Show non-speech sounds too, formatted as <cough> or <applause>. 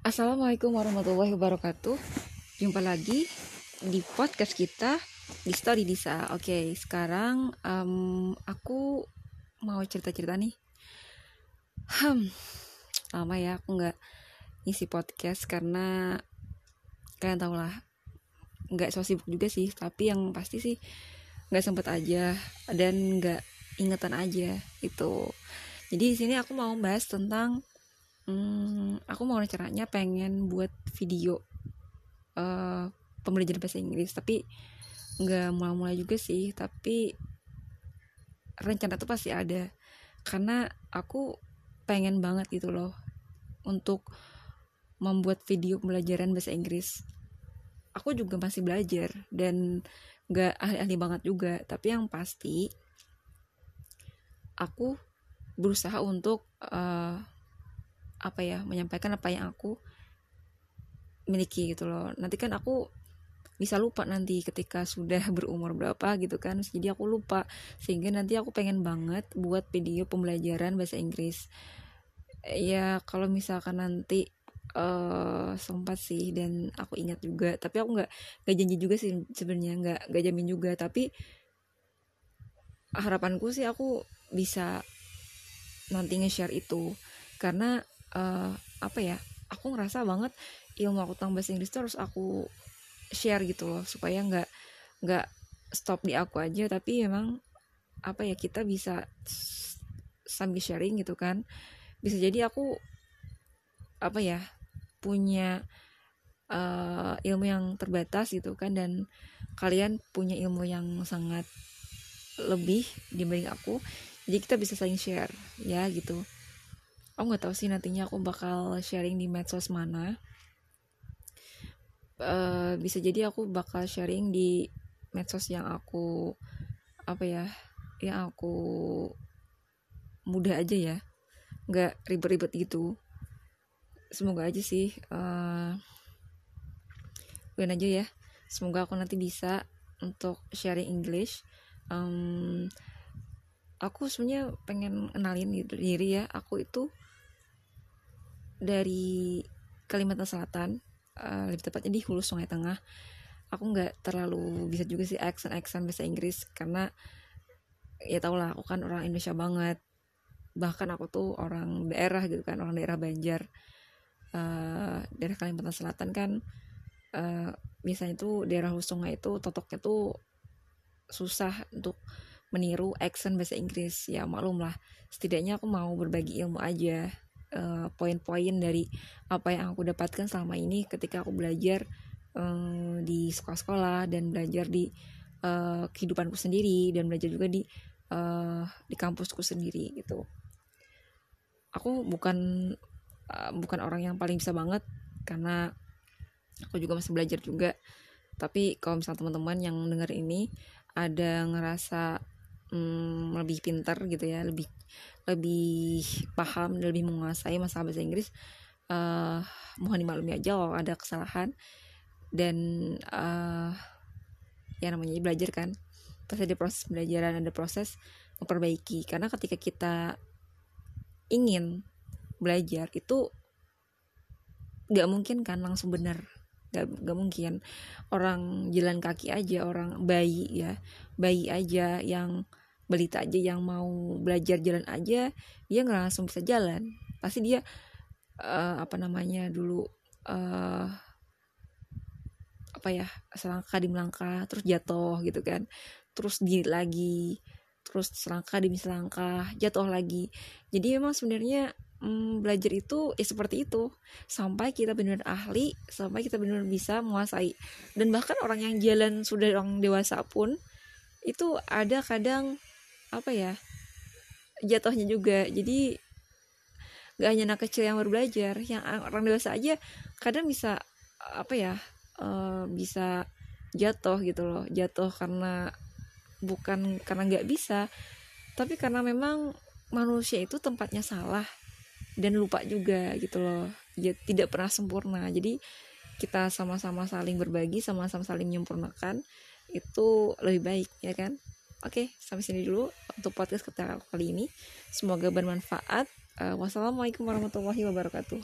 Assalamualaikum warahmatullahi wabarakatuh. Jumpa lagi di podcast kita di Story Disa. Oke, sekarang um, aku mau cerita-cerita nih. Hmm, lama ya aku nggak ngisi podcast karena kalian tau lah nggak so sibuk juga sih tapi yang pasti sih nggak sempet aja dan nggak ingetan aja itu jadi di sini aku mau bahas tentang hmm, aku mau caranya pengen buat video uh, pembelajaran bahasa Inggris tapi nggak mulai-mulai juga sih tapi rencana tuh pasti ada. Karena aku pengen banget gitu loh untuk membuat video pembelajaran bahasa Inggris. Aku juga masih belajar dan nggak ahli-ahli banget juga tapi yang pasti aku berusaha untuk uh, apa ya menyampaikan apa yang aku miliki gitu loh. Nanti kan aku bisa lupa nanti ketika sudah <laughs> berumur berapa gitu kan. Jadi aku lupa. Sehingga nanti aku pengen banget buat video pembelajaran bahasa Inggris. Ya kalau misalkan nanti uh, sempat sih dan aku ingat juga. Tapi aku nggak nggak janji juga sih sebenarnya. Nggak nggak jamin juga. Tapi harapanku sih aku bisa nanti nge-share itu. Karena uh, apa ya aku ngerasa banget ilmu aku tentang bahasa Inggris terus aku share gitu loh supaya nggak nggak stop di aku aja tapi memang apa ya kita bisa sambil sharing gitu kan. Bisa jadi aku apa ya punya uh, ilmu yang terbatas gitu kan dan kalian punya ilmu yang sangat lebih dibanding aku jadi kita bisa saling share ya gitu aku nggak tahu sih nantinya aku bakal sharing di medsos mana. Uh, bisa jadi aku bakal sharing di medsos yang aku apa ya yang aku mudah aja ya. Nggak ribet-ribet gitu. Semoga aja sih uh, aja ya. Semoga aku nanti bisa untuk sharing English. Um, aku sebenarnya pengen kenalin diri ya. Aku itu dari Kalimantan Selatan uh, lebih tepatnya di Hulu Sungai Tengah aku nggak terlalu bisa juga sih accent accent bahasa Inggris karena ya tau lah aku kan orang Indonesia banget. Bahkan aku tuh orang daerah gitu kan orang daerah Banjar. Uh, daerah Kalimantan Selatan kan uh, biasanya tuh daerah Hulu Sungai itu totoknya tuh susah untuk meniru accent bahasa Inggris. Ya maklum lah setidaknya aku mau berbagi ilmu aja uh, poin-poin dari apa yang aku dapatkan selama ini ketika aku belajar uh, di sekolah-sekolah dan belajar di uh, kehidupanku sendiri dan belajar juga di uh, di kampusku sendiri gitu. Aku bukan uh, bukan orang yang paling bisa banget karena aku juga masih belajar juga. Tapi kalau misalnya teman-teman yang dengar ini ada ngerasa hmm, lebih pintar gitu ya lebih lebih paham dan lebih menguasai masalah bahasa Inggris uh, mohon dimaklumi aja kalau ada kesalahan dan uh, ya namanya belajar kan. Pasti ada proses pembelajaran ada proses memperbaiki. Karena ketika kita ingin belajar itu nggak mungkin kan langsung benar. Gak, gak mungkin. Orang jalan kaki aja orang bayi ya bayi aja yang balita aja yang mau belajar jalan aja dia nggak langsung bisa jalan. Pasti dia uh, apa namanya dulu uh, apa ya selangkah di melangkah terus jatuh gitu kan. Terus di lagi terus selangkah demi selangkah jatuh lagi. Jadi memang sebenarnya hmm, belajar itu ya seperti itu. Sampai kita benar ahli sampai kita benar bisa menguasai. Dan bahkan orang yang jalan sudah orang dewasa pun itu ada kadang apa ya jatuhnya juga. Jadi gak hanya anak kecil yang baru belajar yang orang dewasa aja kadang bisa apa ya uh, bisa jatuh gitu loh. Jatuh karena bukan karena nggak bisa tapi karena memang manusia itu tempatnya salah dan lupa juga gitu loh. Ya, tidak pernah sempurna. Jadi kita sama-sama saling berbagi sama-sama saling menyempurnakan itu lebih baik ya kan Oke, sampai sini dulu untuk podcast kita kali ini. Semoga bermanfaat. Uh, wassalamualaikum warahmatullahi wabarakatuh.